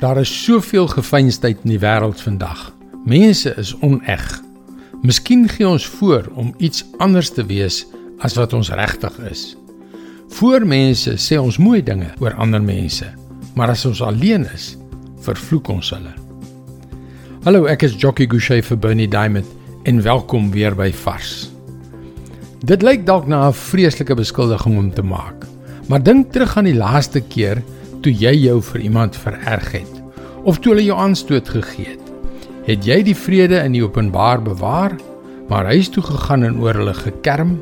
Daar is soveel gefeinsheid in die wêreld vandag. Mense is oneg. Miskien gee ons voor om iets anders te wees as wat ons regtig is. Voor mense sê ons mooi dinge oor ander mense, maar as ons alleen is, vervloek ons hulle. Hallo, ek is Jockey Gouchee vir Bernie Diamond en welkom weer by Vars. Dit lyk dalk na 'n vreeslike beskuldiging om te maak, maar dink terug aan die laaste keer toe jy jou vir iemand vererg het of toe hulle jou aanstoot gegee het. Het jy die vrede in die openbaar bewaar, maar huis toe gegaan en oor hulle gekerm?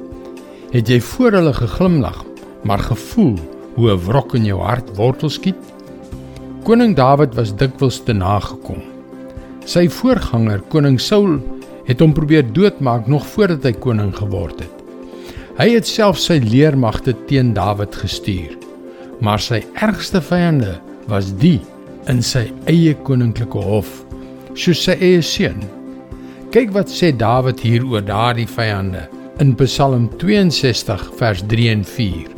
Het jy voor hulle geglimlag, maar gevoel hoe 'n wrok in jou hart wortel skiet? Koning Dawid was dikwels te nagekom. Sy voorganger, koning Saul, het hom probeer doodmaak nog voordat hy koning geword het. Hy het self sy leermagte teen Dawid gestuur maar sy ergste vyande was die in sy eie koninklike hof, soos sy eie seun. Kyk wat sê Dawid hier oor daardie vyande in Psalm 62 vers 3 en 4.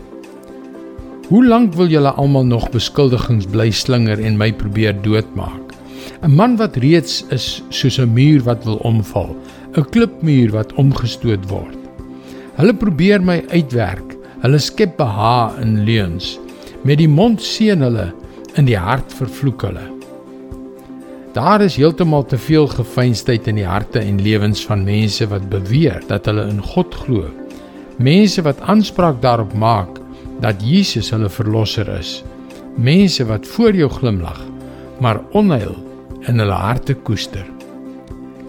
Hoe lank wil julle almal nog beskuldigings bly slinger en my probeer doodmaak? 'n Man wat reeds is soos 'n muur wat wil omval, 'n klipmuur wat omgestoot word. Hulle probeer my uitwerk. Hulle skep beha in leuns. Met die mond seën hulle, in die hart vervloek hulle. Daar is heeltemal te veel gefeinsheid in die harte en lewens van mense wat beweer dat hulle in God glo. Mense wat aanspraak daarop maak dat Jesus hulle verlosser is. Mense wat voor jou glimlag, maar onheil in hulle harte koester.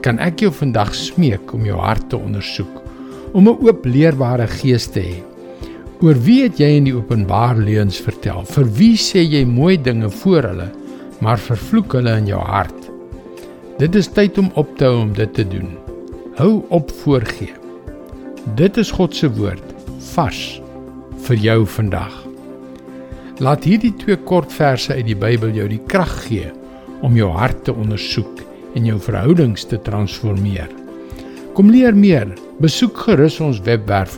Kan ek jou vandag smeek om jou hart te ondersoek, om 'n oop leerbare gees te hê Oor wie het jy in die openbaar leuns vertel? Vir wie sê jy mooi dinge voor hulle, maar vervloek hulle in jou hart? Dit is tyd om op te hou om dit te doen. Hou op voorgee. Dit is God se woord vars vir jou vandag. Laat hierdie twee kort verse uit die Bybel jou die krag gee om jou hart te ondersoek en jou verhoudings te transformeer. Kom leer meer. Besoek gerus ons webwerf